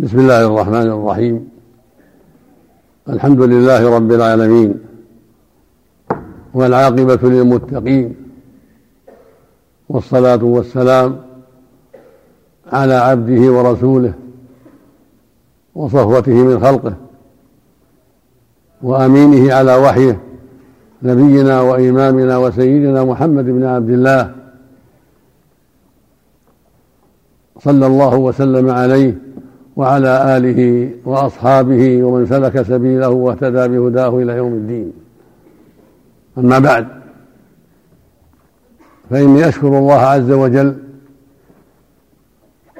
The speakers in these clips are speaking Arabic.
بسم الله الرحمن الرحيم. الحمد لله رب العالمين والعاقبة للمتقين والصلاة والسلام على عبده ورسوله وصفوته من خلقه وأمينه على وحيه نبينا وإمامنا وسيدنا محمد بن عبد الله صلى الله وسلم عليه وعلى آله وأصحابه ومن سلك سبيله واهتدى بهداه إلى يوم الدين. أما بعد فإني أشكر الله عز وجل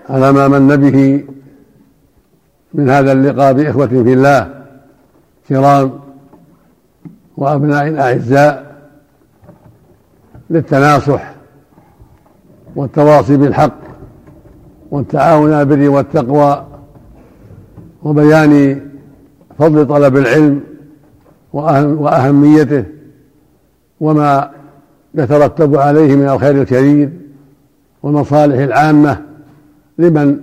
على ما من به من هذا اللقاء بإخوة في الله كرام وأبناء أعزاء للتناصح والتواصي بالحق والتعاون على البر والتقوى وبيان فضل طلب العلم وأهميته وما يترتب عليه من الخير الكثير والمصالح العامة لمن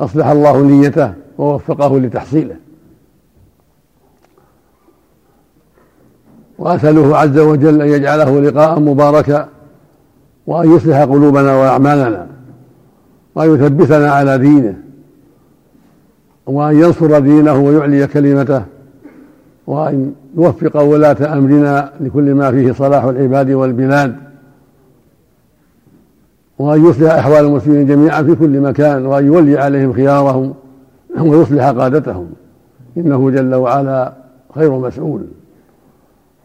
أصلح الله نيته ووفقه لتحصيله. وأسأله عز وجل أن يجعله لقاء مباركا وأن يصلح قلوبنا وأعمالنا وأن يثبتنا على دينه. وأن ينصر دينه ويعلي كلمته وأن يوفق ولاة أمرنا لكل ما فيه صلاح العباد والبلاد وأن يصلح أحوال المسلمين جميعا في كل مكان وأن يولي عليهم خيارهم ويصلح قادتهم. إنه جل وعلا خير مسؤول.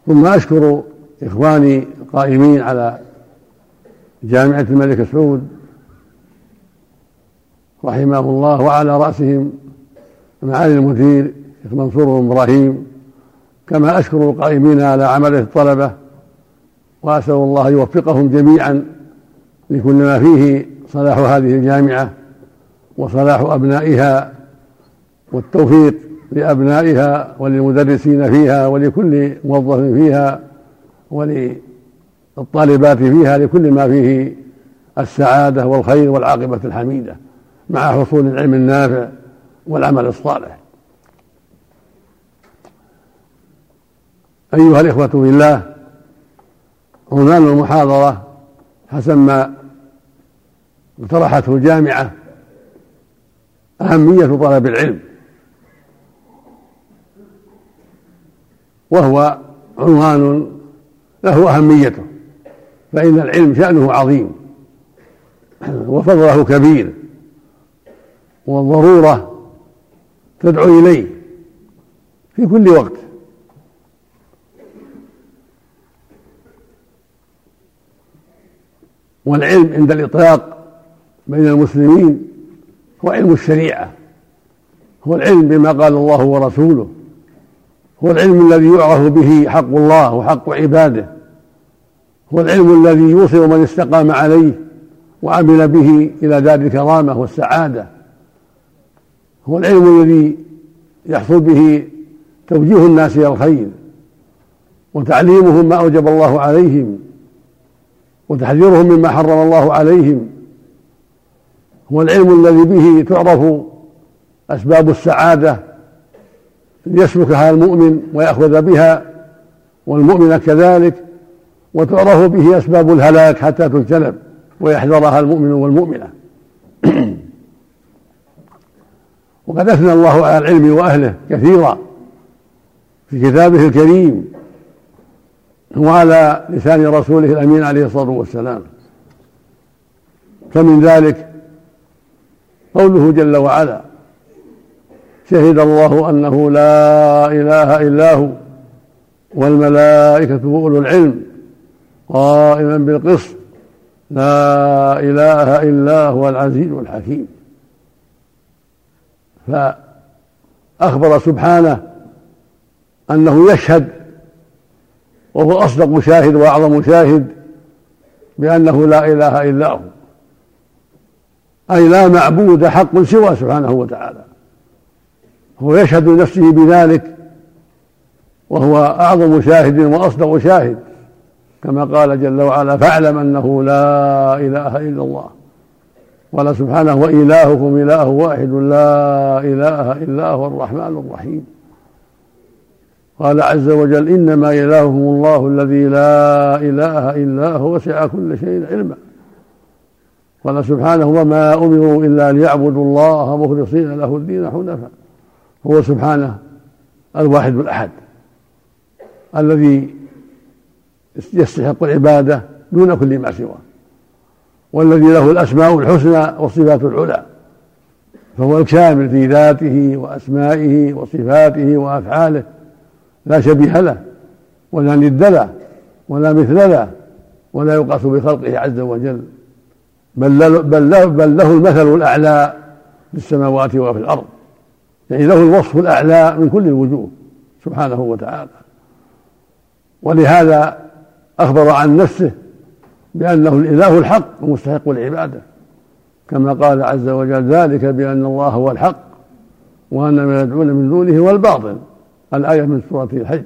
ثم أشكر إخواني القائمين على جامعة الملك سعود رحمهم الله وعلى رأسهم معالي المدير شيخ منصور بن إبراهيم كما أشكر القائمين على عمله الطلبة وأسأل الله يوفقهم جميعا لكل ما فيه صلاح هذه الجامعة وصلاح أبنائها والتوفيق لأبنائها وللمدرسين فيها ولكل موظف فيها وللطالبات فيها لكل ما فيه السعادة والخير والعاقبة الحميدة مع حصول العلم النافع. والعمل الصالح. أيها الإخوة في الله عنوان المحاضرة حسب ما اقترحته الجامعة أهمية طلب العلم. وهو عنوان له أهميته فإن العلم شأنه عظيم وفضله كبير والضرورة تدعو إليه في كل وقت. والعلم عند الإطلاق بين المسلمين هو علم الشريعة هو العلم بما قال الله ورسوله هو العلم الذي يعرف به حق الله وحق عباده هو العلم الذي يوصل من استقام عليه وعمل به إلى دار الكرامة والسعادة. هو العلم الذي يحصل به توجيه الناس إلى الخير وتعليمهم ما أوجب الله عليهم وتحذيرهم مما حرم الله عليهم. هو العلم الذي به تعرف أسباب السعادة ليسلكها المؤمن ويأخذ بها والمؤمن كذلك وتعرف به أسباب الهلاك حتى تجتنب ويحذرها المؤمن والمؤمنة. وقد أثنى الله على العلم وأهله كثيرا في كتابه الكريم وعلى لسان رسوله الأمين عليه الصلاة والسلام. فمن ذلك قوله جل وعلا شهد الله أنه لا إله إلا هو والملائكة وأولو العلم قائما بالقسط لا إله إلا هو العزيز الحكيم فأخبر سبحانه أنه يشهد وهو أصدق شاهد وأعظم شاهد بأنه لا إله إلا هو. أي لا معبود حق سوى سبحانه وتعالى. هو يشهد لنفسه بذلك وهو أعظم شاهد وأصدق شاهد كما قال جل وعلا فاعلم أنه لا إله إلا الله. قال سبحانه وإلهكم إله واحد لا إله إلا هو الرحمن الرحيم. قال عز وجل إنما إلهكم الله الذي لا إله إلا هو وسع كل شيء علما. قال سبحانه وما أمروا إلا ليعبدوا الله مخلصين له الدين حنفاء. هو سبحانه الواحد الأحد الذي يستحق العبادة دون كل ما سواه. والذي له الأسماء الحسنى والصفات العلى فهو الكامل في ذاته وأسمائه وصفاته وأفعاله لا شبيه له ولا ند له ولا مثل له ولا يقاس بخلقه عز وجل بل له, بل له, بل له المثل الأعلى في السماوات وفي الأرض يعني له الوصف الأعلى من كل الوجوه سبحانه وتعالى. ولهذا أخبر عن نفسه بأنه الإله الحق ومستحق العبادة. كما قال عز وجل ذلك بأن الله هو الحق وأن ما يدعون من دونه هو الباطل. الآية من سورة الحج.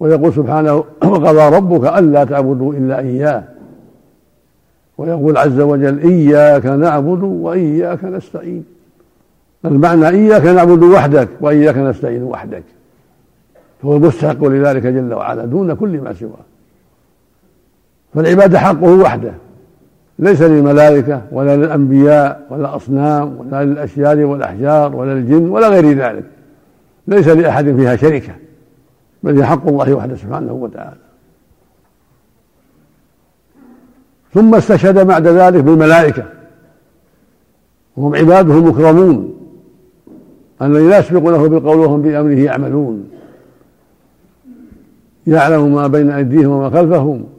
ويقول سبحانه وقضى ربك ألا تعبدوا إلا إياه. ويقول عز وجل إياك نعبد وإياك نستعين. المعنى إياك نعبد وحدك وإياك نستعين وحدك. فهو المستحق لذلك جل وعلا دون كل ما سواه. فالعبادة حقه وحده. ليس للملائكة ولا للأنبياء ولا الأصنام ولا للأشجار والأحجار ولا للجن ولا غير ذلك. ليس لأحد فيها شركة بل هي حق الله وحده سبحانه وتعالى. ثم استشهد بعد ذلك بالملائكة. وهم عباده المكرمون الذين لا يسبقونه بالقول وهم بأمره يعملون. يعلم ما بين أيديهم وما خلفهم.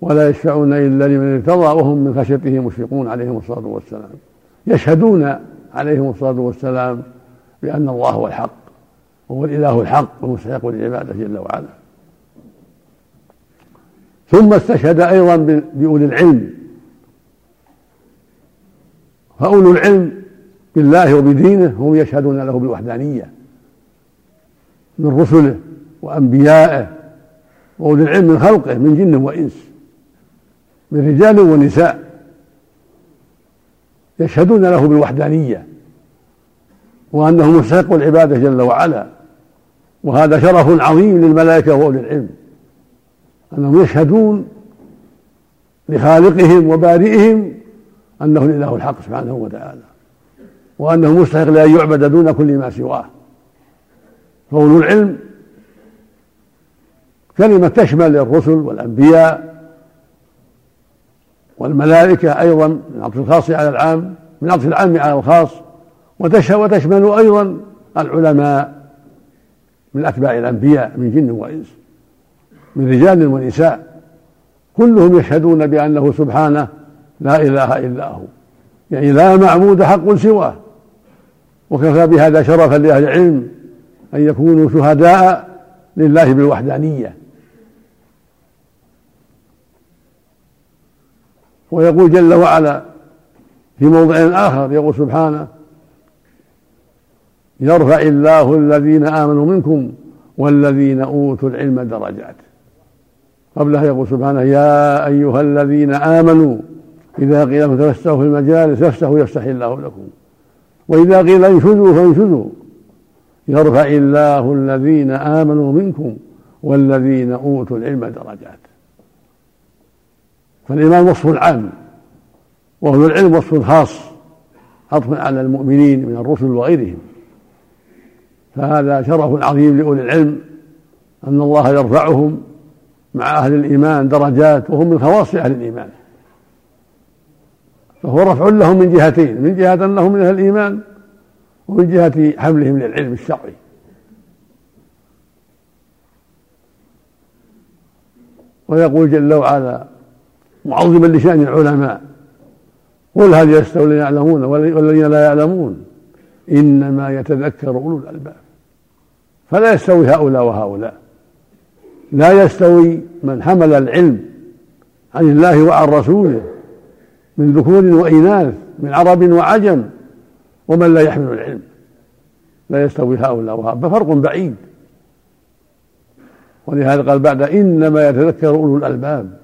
ولا يشفعون إلا لمن ارتضى وهم من خشيته مشفقون عليهم الصلاة والسلام. يشهدون عليهم الصلاة والسلام بأن الله هو الحق وهو الإله الحق المستحق للعبادة جل وعلا. ثم استشهد أيضا بأولي العلم. فأولو العلم بالله وبدينه هم يشهدون له بالوحدانية من رسله وأنبيائه وأولي العلم من خلقه من جن وإنس. من رجال ونساء يشهدون له بالوحدانية وأنه مستحق العبادة جل وعلا. وهذا شرف عظيم للملائكة وأولي العلم أنهم يشهدون لخالقهم وبارئهم أنه الإله الحق سبحانه وتعالى وأنه مستحق لأن يعبد دون كل ما سواه. فأولو العلم كلمة تشمل الرسل والأنبياء والملائكة أيضا من عطف الخاص على العام من عطف العام على الخاص وتشمل أيضا العلماء من أتباع الأنبياء من جن وإنس من رجال ونساء. كلهم يشهدون بأنه سبحانه لا إله إلا هو. يعني لا معبود حق سواه. وكفى بهذا شرفا لأهل العلم أن يكونوا شهداء لله بالوحدانية. ويقول جل وعلا في موضع آخر يقول سبحانه يرفع الله الذين آمنوا منكم والذين أوتوا العلم درجات. قبلها يقول سبحانه يا أيها الذين آمنوا إذا قيل لكم تفسحوا في المجالس فافسحوا يفسح الله لكم. وإذا قيل انشزوا فانشزوا يرفع الله الذين آمنوا منكم والذين أوتوا العلم درجات. فالإيمان وصف عام وأهل العلم وصف خاص عطف على المؤمنين من الرسل وغيرهم. فهذا شرف عظيم لأولي العلم أن الله يرفعهم مع أهل الإيمان درجات وهم من خواص أهل الإيمان. فهو رفع لهم من جهتين من جهة أنهم من أهل الإيمان ومن جهة حملهم للعلم الشرعي. ويقول جل وعلا معظما لشأن العلماء. قل هل يستوي الذين يعلمون والذين لا يعلمون؟ إنما يتذكر أولو الألباب. فلا يستوي هؤلاء وهؤلاء. لا يستوي من حمل العلم عن الله وعن رسوله من ذكور وإناث من عرب وعجم ومن لا يحمل العلم. لا يستوي هؤلاء وهؤلاء. ففرق بعيد. ولهذا قال بعد إنما يتذكر أولو الألباب.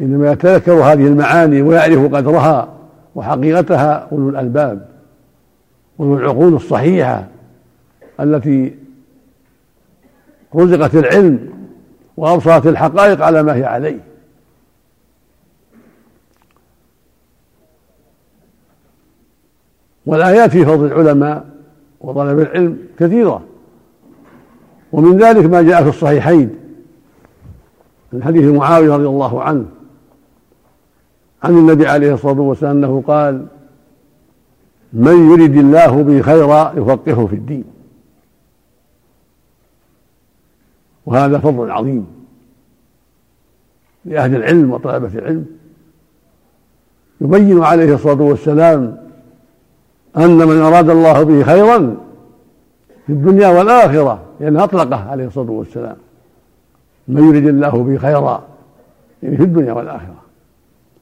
إنما يتذكر هذه المعاني ويعرف قدرها وحقيقتها أولو الألباب أولو العقول الصحيحة التي رزقت العلم وأبصرت الحقائق على ما هي عليه. والآيات في فضل العلماء وطلب العلم كثيرة. ومن ذلك ما جاء في الصحيحين من حديث معاوية رضي الله عنه عن النبي عليه الصلاة والسلام أنه قال من يرد الله به خيرا يفقهه في الدين. وهذا فضل عظيم لأهل العلم وطلبة العلم. يبين عليه الصلاة والسلام أن من أراد الله به خيرا في الدنيا والآخرة لأنه أطلقه عليه الصلاة والسلام. من يريد الله به خيرا يعني في الدنيا والآخرة.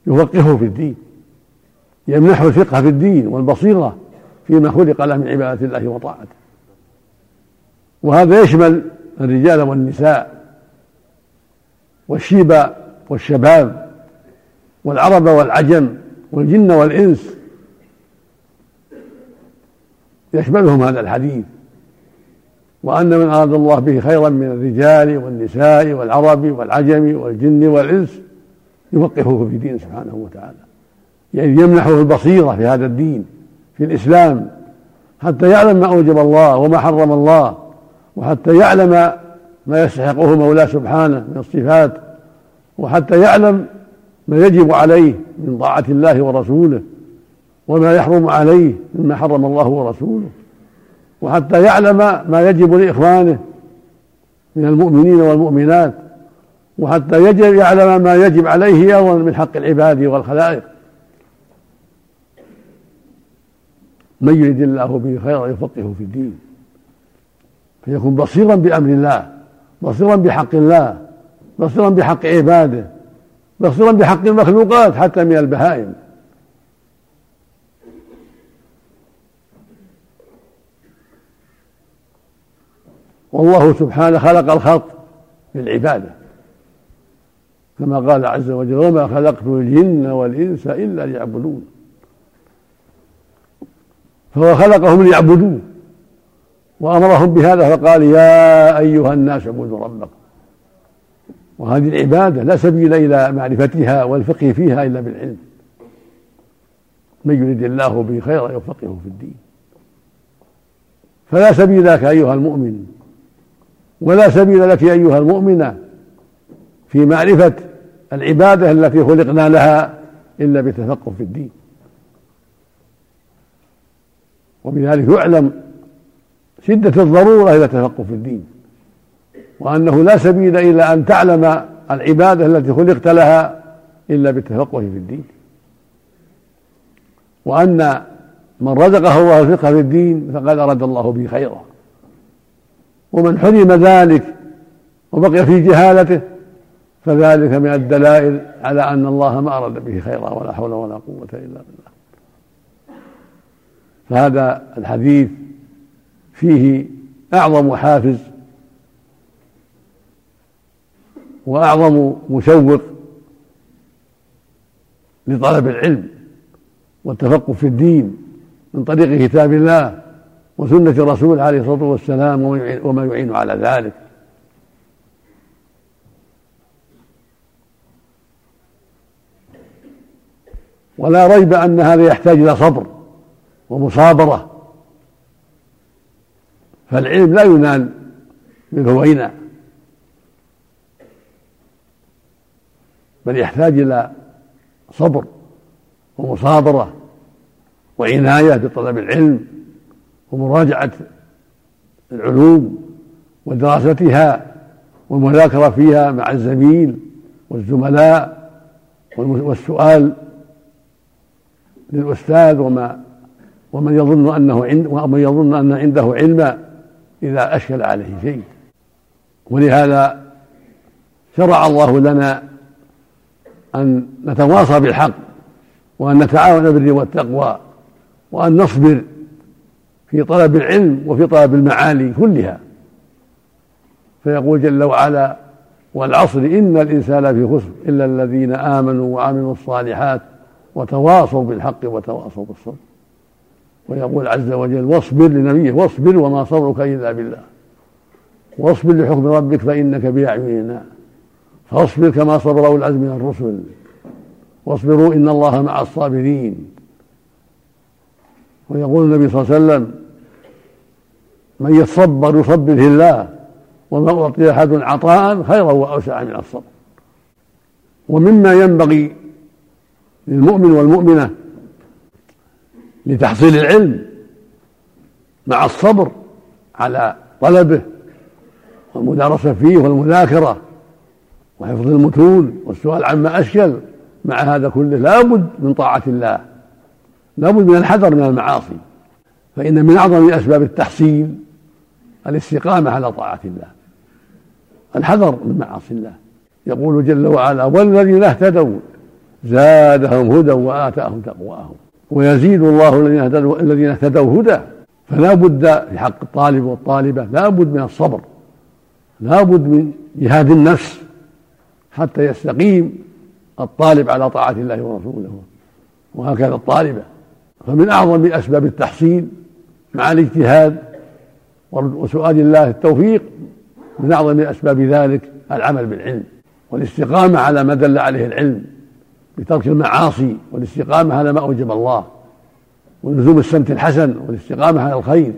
يفقهه في الدين يمنحه الفقه في الدين والبصيرة فيما خلق له من عبادة الله وطاعته. وهذا يشمل الرجال والنساء والشيب والشباب والعرب والعجم والجن والإنس. يشملهم هذا الحديث. وأن من أراد الله به خيرا من الرجال والنساء والعرب والعجم والجن والإنس يفقهه في دينه سبحانه وتعالى. يعني يمنحه البصيرة في هذا الدين في الإسلام حتى يعلم ما أوجب الله وما حرم الله وحتى يعلم ما يستحقه مولاه سبحانه من الصفات وحتى يعلم ما يجب عليه من طاعة الله ورسوله وما يحرم عليه مما حرم الله ورسوله وحتى يعلم ما يجب لإخوانه من المؤمنين والمؤمنات. وحتى يجب يعلم ما يجب عليه أيضا من حق العباد والخلائق. من يريد الله به خيرا يفقهه في الدين. فيكون بصيرا بأمر الله بصيرا بحق الله بصيرا بحق عباده بصيرا بحق المخلوقات حتى من البهائم. والله سبحانه خلق الخلق للعبادة. كما قال عز وجل وما خلقت الجن والإنس إلا ليعبدون. فهو خلقهم ليعبدوه وأمرهم بهذا فقال يا أيها الناس اعبدوا ربكم. وهذه العبادة لا سبيل إلى معرفتها والفقه فيها إلا بالعلم. من يريد الله به خيرا يفقهه في الدين. فلا سبيل لك أيها المؤمن ولا سبيل لك أيها المؤمنة في معرفة العبادة التي خلقنا لها إلا بتفقه في الدين. وبذلك يعلم شدة الضرورة إلى التفقه في الدين. وأنه لا سبيل إلى أن تعلم العبادة التي خلقت لها إلا بالتفقه في الدين. وأن من رزقه الله الفقه في الدين فقد أراد الله به خيرا. ومن حرم ذلك وبقي في جهالته فذلك من الدلائل على أن الله ما أراد به خيرا ولا حول ولا قوة إلا بالله. فهذا الحديث فيه أعظم حافز وأعظم مشوق لطلب العلم والتفقه في الدين من طريق كتاب الله وسنة الرسول عليه الصلاة والسلام وما يعين على ذلك. ولا ريب أن هذا يحتاج إلى صبر ومصابرة. فالعلم لا ينال بالهوينة بل يحتاج إلى صبر ومصابرة وعناية بطلب العلم ومراجعة العلوم ودراستها والمذاكرة فيها مع الزميل والزملاء والسؤال للأستاذ وما ومن يظن أنه عند ومن يظن أن عنده علما إذا أشكل عليه شيء. ولهذا شرع الله لنا أن نتواصى بالحق وأن نتعاون بالبر والتقوى وأن نصبر في طلب العلم وفي طلب المعالي كلها. فيقول جل وعلا والعصر إن الإنسان في خسر إلا الذين آمنوا وعملوا الصالحات وتواصوا بالحق وتواصوا بالصبر. ويقول عز وجل واصبر لنبيه واصبر وما صبرك إلا بالله. واصبر لحكم ربك فإنك بأعيننا. فاصبر كما صبر أولو العزم من الرسل. واصبروا إن الله مع الصابرين. ويقول النبي صلى الله عليه وسلم من يتصبر يصبر في الله وما أعطي أحد عطاء خيرا وأوسع من الصبر. ومما ينبغي للمؤمن والمؤمنة لتحصيل العلم مع الصبر على طلبه والمدارسة فيه والمذاكرة وحفظ المتون والسؤال عما أشكل. مع هذا كله لا بد من طاعة الله لا بد من الحذر من المعاصي. فإن من أعظم أسباب التحصيل الاستقامة على طاعة الله الحذر من معاصي الله. يقول جل وعلا والذين اهتدوا زادهم هدى وآتاهم تقواهم. ويزيد الله الذين اهتدوا الذين اهتدوا هدى. فلا بد في حق الطالب والطالبة. لا بد من الصبر. لا بد من جهاد النفس حتى يستقيم الطالب على طاعة الله ورسوله. وهكذا الطالبة. فمن أعظم أسباب التحصيل مع الاجتهاد وسؤال الله التوفيق من أعظم أسباب ذلك العمل بالعلم. والاستقامة على ما دل عليه العلم. بترك المعاصي والاستقامة على ما أوجب الله ولزوم السمت الحسن والاستقامة على الخير.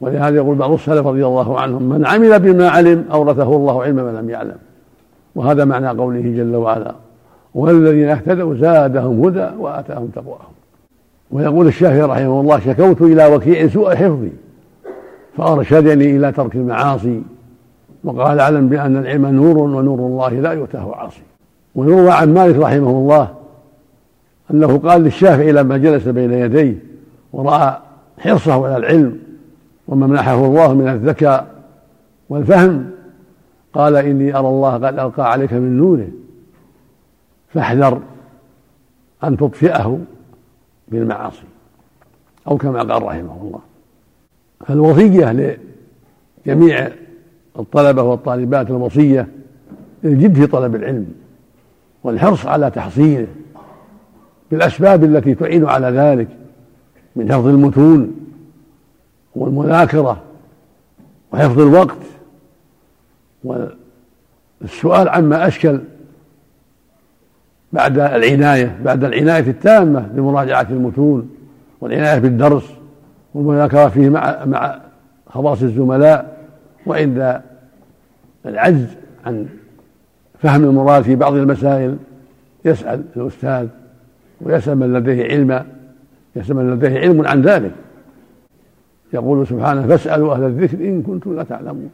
ولهذا يقول بعض السلف رضي الله عنهم من عمل بما علم أورثه الله علم ما لم يعلم. وهذا معنى قوله جل وعلا والذين اهتدوا زادهم هدى وآتاهم تقواهم. ويقول الشافعي رحمه الله شكوت إلى وكيع سوء حفظي فأرشدني إلى ترك المعاصي. وقال أعلم بأن العلم نور ونور الله لا يؤتاه عاصي. ويروى عن مالك رحمه الله أنه قال للشافعي لما جلس بين يديه ورأى حرصه على العلم وما منحه الله من الذكاء والفهم قال إني أرى الله قد ألقى عليك من نوره فاحذر أن تطفئه بالمعاصي أو كما قال رحمه الله. فالوصية لجميع الطلبة والطالبات الوصية الجد في طلب العلم. والحرص على تحصيله بالأسباب التي تعين على ذلك من حفظ المتون والمذاكرة وحفظ الوقت. والسؤال عما أشكل بعد العناية بعد العناية التامة بمراجعة المتون والعناية بالدرس والمذاكرة فيه مع مع خواص الزملاء وعند العجز عن فهم المراد في بعض المسائل. يسأل الأستاذ ويسأل من لديه علم يسأل من لديه علم عن ذلك. يقول سبحانه فاسألوا أهل الذكر إن كنتم لا تعلمون.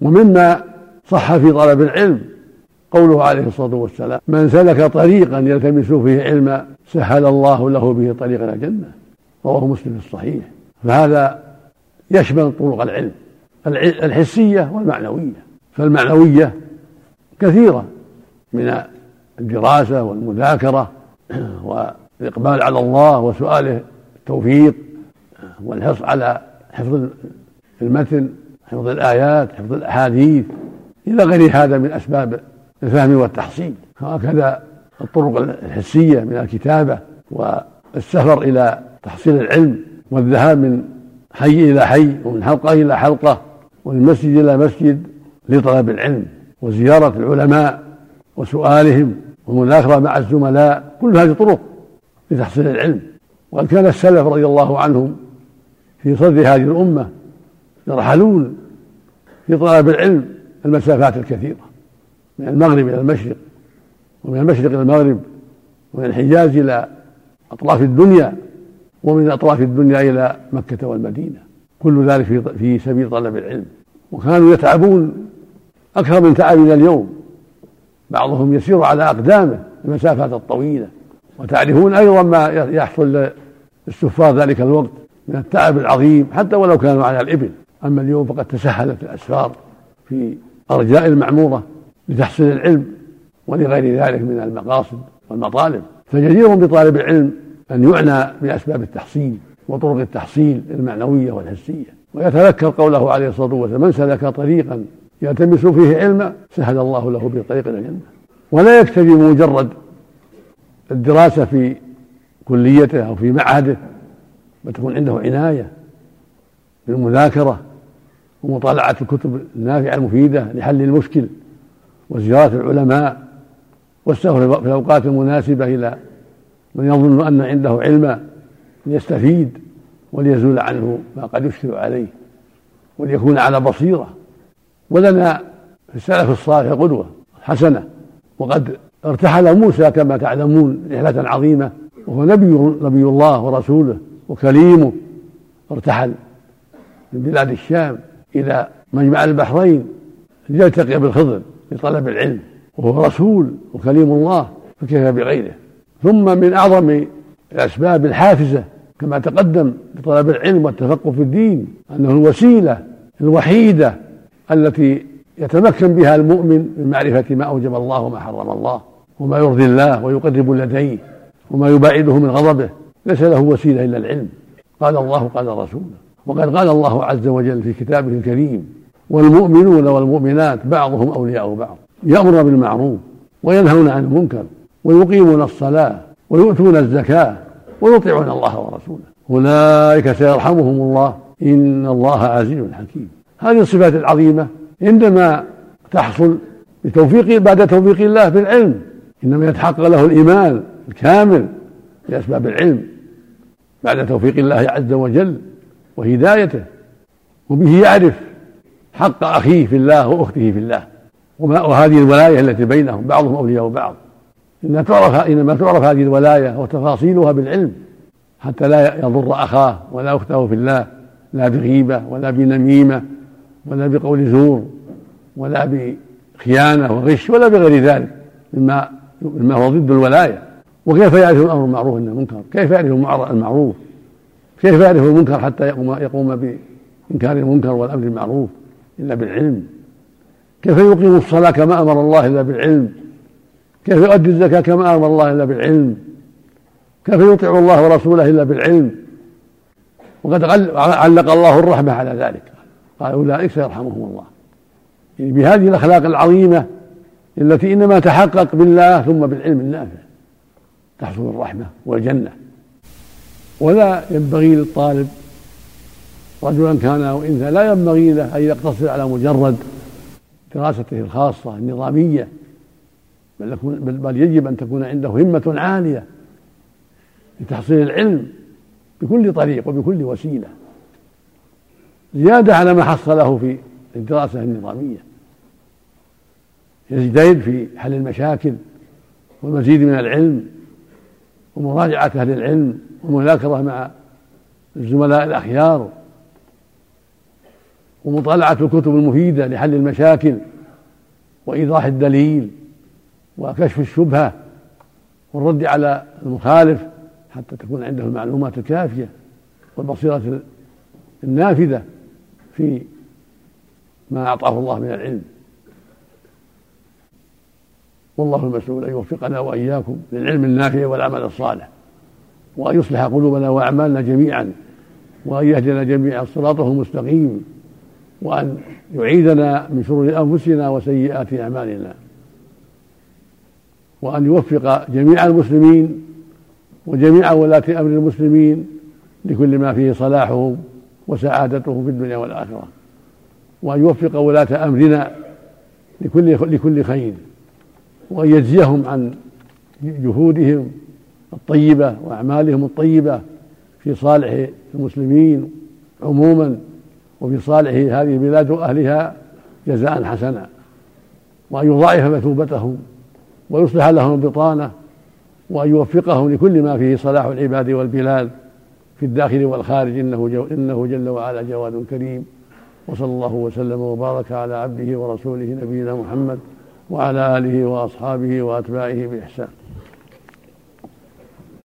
ومما صح في طلب العلم قوله عليه الصلاة والسلام من سلك طريقا يلتمس فيه علما سهل الله له به طريق الجنة. رواه مسلم الصحيح. فهذا يشمل طرق العلم الحسية والمعنوية. فالمعنوية كثيرة من الدراسة والمذاكرة والإقبال على الله وسؤاله التوفيق والحرص على حفظ المتن حفظ الآيات حفظ الأحاديث إلى غير هذا من أسباب الفهم والتحصيل. وهكذا الطرق الحسية من الكتابة والسفر إلى تحصيل العلم والذهاب من حي إلى حي ومن حلقة إلى حلقة ومن مسجد إلى مسجد لطلب العلم. وزيارة العلماء وسؤالهم والمذاكرة مع الزملاء كل هذه طرق لتحصيل العلم. وقد كان السلف رضي الله عنهم في صدر هذه الأمة يرحلون في طلب العلم المسافات الكثيرة من المغرب إلى المشرق ومن المشرق إلى المغرب ومن الحجاز إلى أطراف الدنيا ومن أطراف الدنيا إلى مكة والمدينة. كل ذلك في سبيل طلب العلم. وكانوا يتعبون أكثر من تعبنا اليوم. بعضهم يسير على أقدامه المسافات الطويلة وتعرفون أيضا ما يحصل للسفار ذلك الوقت من التعب العظيم حتى ولو كانوا على الإبل. أما اليوم فقد تسهلت الأسفار في أرجاء المعمورة لتحصيل العلم ولغير ذلك من المقاصد والمطالب. فجدير بطالب العلم أن يعنى بأسباب التحصيل وطرق التحصيل المعنوية والحسية. ويتذكر قوله عليه الصلاة والسلام من سلك طريقا يلتمس فيه علما سهل الله له به طريق إلى الجنة. ولا يكتفي بمجرد الدراسة في كليته أو في معهده بل تكون عنده عناية بالمذاكرة ومطالعة الكتب النافعة المفيدة لحل المشكل وزيارة العلماء والسفر في الأوقات المناسبة إلى من يظن أن عنده علما ليستفيد وليزول عنه ما قد يشكل عليه وليكون على بصيرة. ولنا في السلف الصالح قدوة حسنة وقد ارتحل موسى كما تعلمون رحله عظيمة وهو نبي نبي الله ورسوله وكليمه ارتحل من بلاد الشام إلى مجمع البحرين ليلتقي بالخضر لطلب العلم وهو رسول وكليم الله فكيف بغيره؟ ثم من أعظم الأسباب الحافزة كما تقدم لطلب العلم والتفقه في الدين أنه الوسيلة الوحيدة التي يتمكن بها المؤمن من معرفة ما أوجب الله وما حرم الله وما يرضي الله ويقرب لديه وما يباعده من غضبه ليس له وسيلة إلا العلم. قال الله قال رسوله. وقد قال الله عز وجل في كتابه الكريم والمؤمنون والمؤمنات بعضهم أولياء بعض يامر بالمعروف وينهون عن المنكر ويقيمون الصلاة ويؤتون الزكاة ويطيعون الله ورسوله. أولئك سيرحمهم الله إن الله عزيز حكيم. هذه الصفات العظيمة عندما تحصل بتوفيق بعد توفيق الله بالعلم إنما يتحقق له الإيمان الكامل باسباب العلم بعد توفيق الله عز وجل وهدايته وبه يعرف حق أخيه في الله وأخته في الله وهذه الولاية التي بينهم بعضهم أولياء بعض. إنما تعرف إنما تعرف هذه الولاية وتفاصيلها بالعلم حتى لا يضر أخاه ولا أخته في الله لا بغيبة ولا بنميمة. ولا بقول زور ولا بخيانة وغش ولا بغير ذلك مما مما هو ضد الولاية. وكيف يعرف الأمر المعروف من المنكر؟ كيف يعرف المعروف؟ كيف يعرف المنكر حتى يقوم يقوم بإنكار المنكر والأمر بالمعروف إلا بالعلم؟ كيف يقيم الصلاة كما أمر الله إلا بالعلم؟ كيف يؤدي الزكاة كما أمر الله إلا بالعلم؟ كيف يطيع الله ورسوله إلا بالعلم؟ وقد علق الله الرحمة على ذلك. قال أولئك سيرحمهم الله. يعني بهذه الأخلاق العظيمة التي إنما تحقق بالله ثم بالعلم النافع. تحصل الرحمة والجنة. ولا ينبغي للطالب رجلا كان أو إنثى لا ينبغي له أن يقتصر على مجرد دراسته الخاصة النظامية بل, بل يجب أن تكون عنده همة عالية لتحصيل العلم بكل طريق وبكل وسيلة. زيادة على ما حصله في الدراسة النظامية. يزداد في حل المشاكل والمزيد من العلم ومراجعة أهل العلم والمذاكرة مع الزملاء الأخيار ومطالعة الكتب المفيدة لحل المشاكل وإيضاح الدليل وكشف الشبهة والرد على المخالف حتى تكون عنده المعلومات الكافية والبصيرة النافذة. في ما أعطاه الله من العلم. والله المسؤول أن يوفقنا وإياكم للعلم النافع والعمل الصالح وأن يصلح قلوبنا وأعمالنا جميعا وأن يهدنا جميعا صراطه المستقيم وأن يعيذنا من شرور أنفسنا وسيئات أعمالنا وأن يوفق جميع المسلمين وجميع ولاة أمر المسلمين لكل ما فيه صلاحهم وسعادتهم في الدنيا والآخرة. وأن يوفق ولاة أمرنا لكل لكل خير. وأن يجزيهم عن جهودهم الطيبة وأعمالهم الطيبة في صالح المسلمين عموما وفي صالح هذه البلاد وأهلها جزاء حسنا. وأن يضاعف مثوبتهم ويصلح لهم البطانة وأن يوفقهم لكل ما فيه صلاح العباد والبلاد. في الداخل والخارج إنه, جو إنه جل وعلا جواد كريم. وصلى الله وسلم وبارك على عبده ورسوله نبينا محمد وعلى آله وأصحابه وأتباعه بإحسان.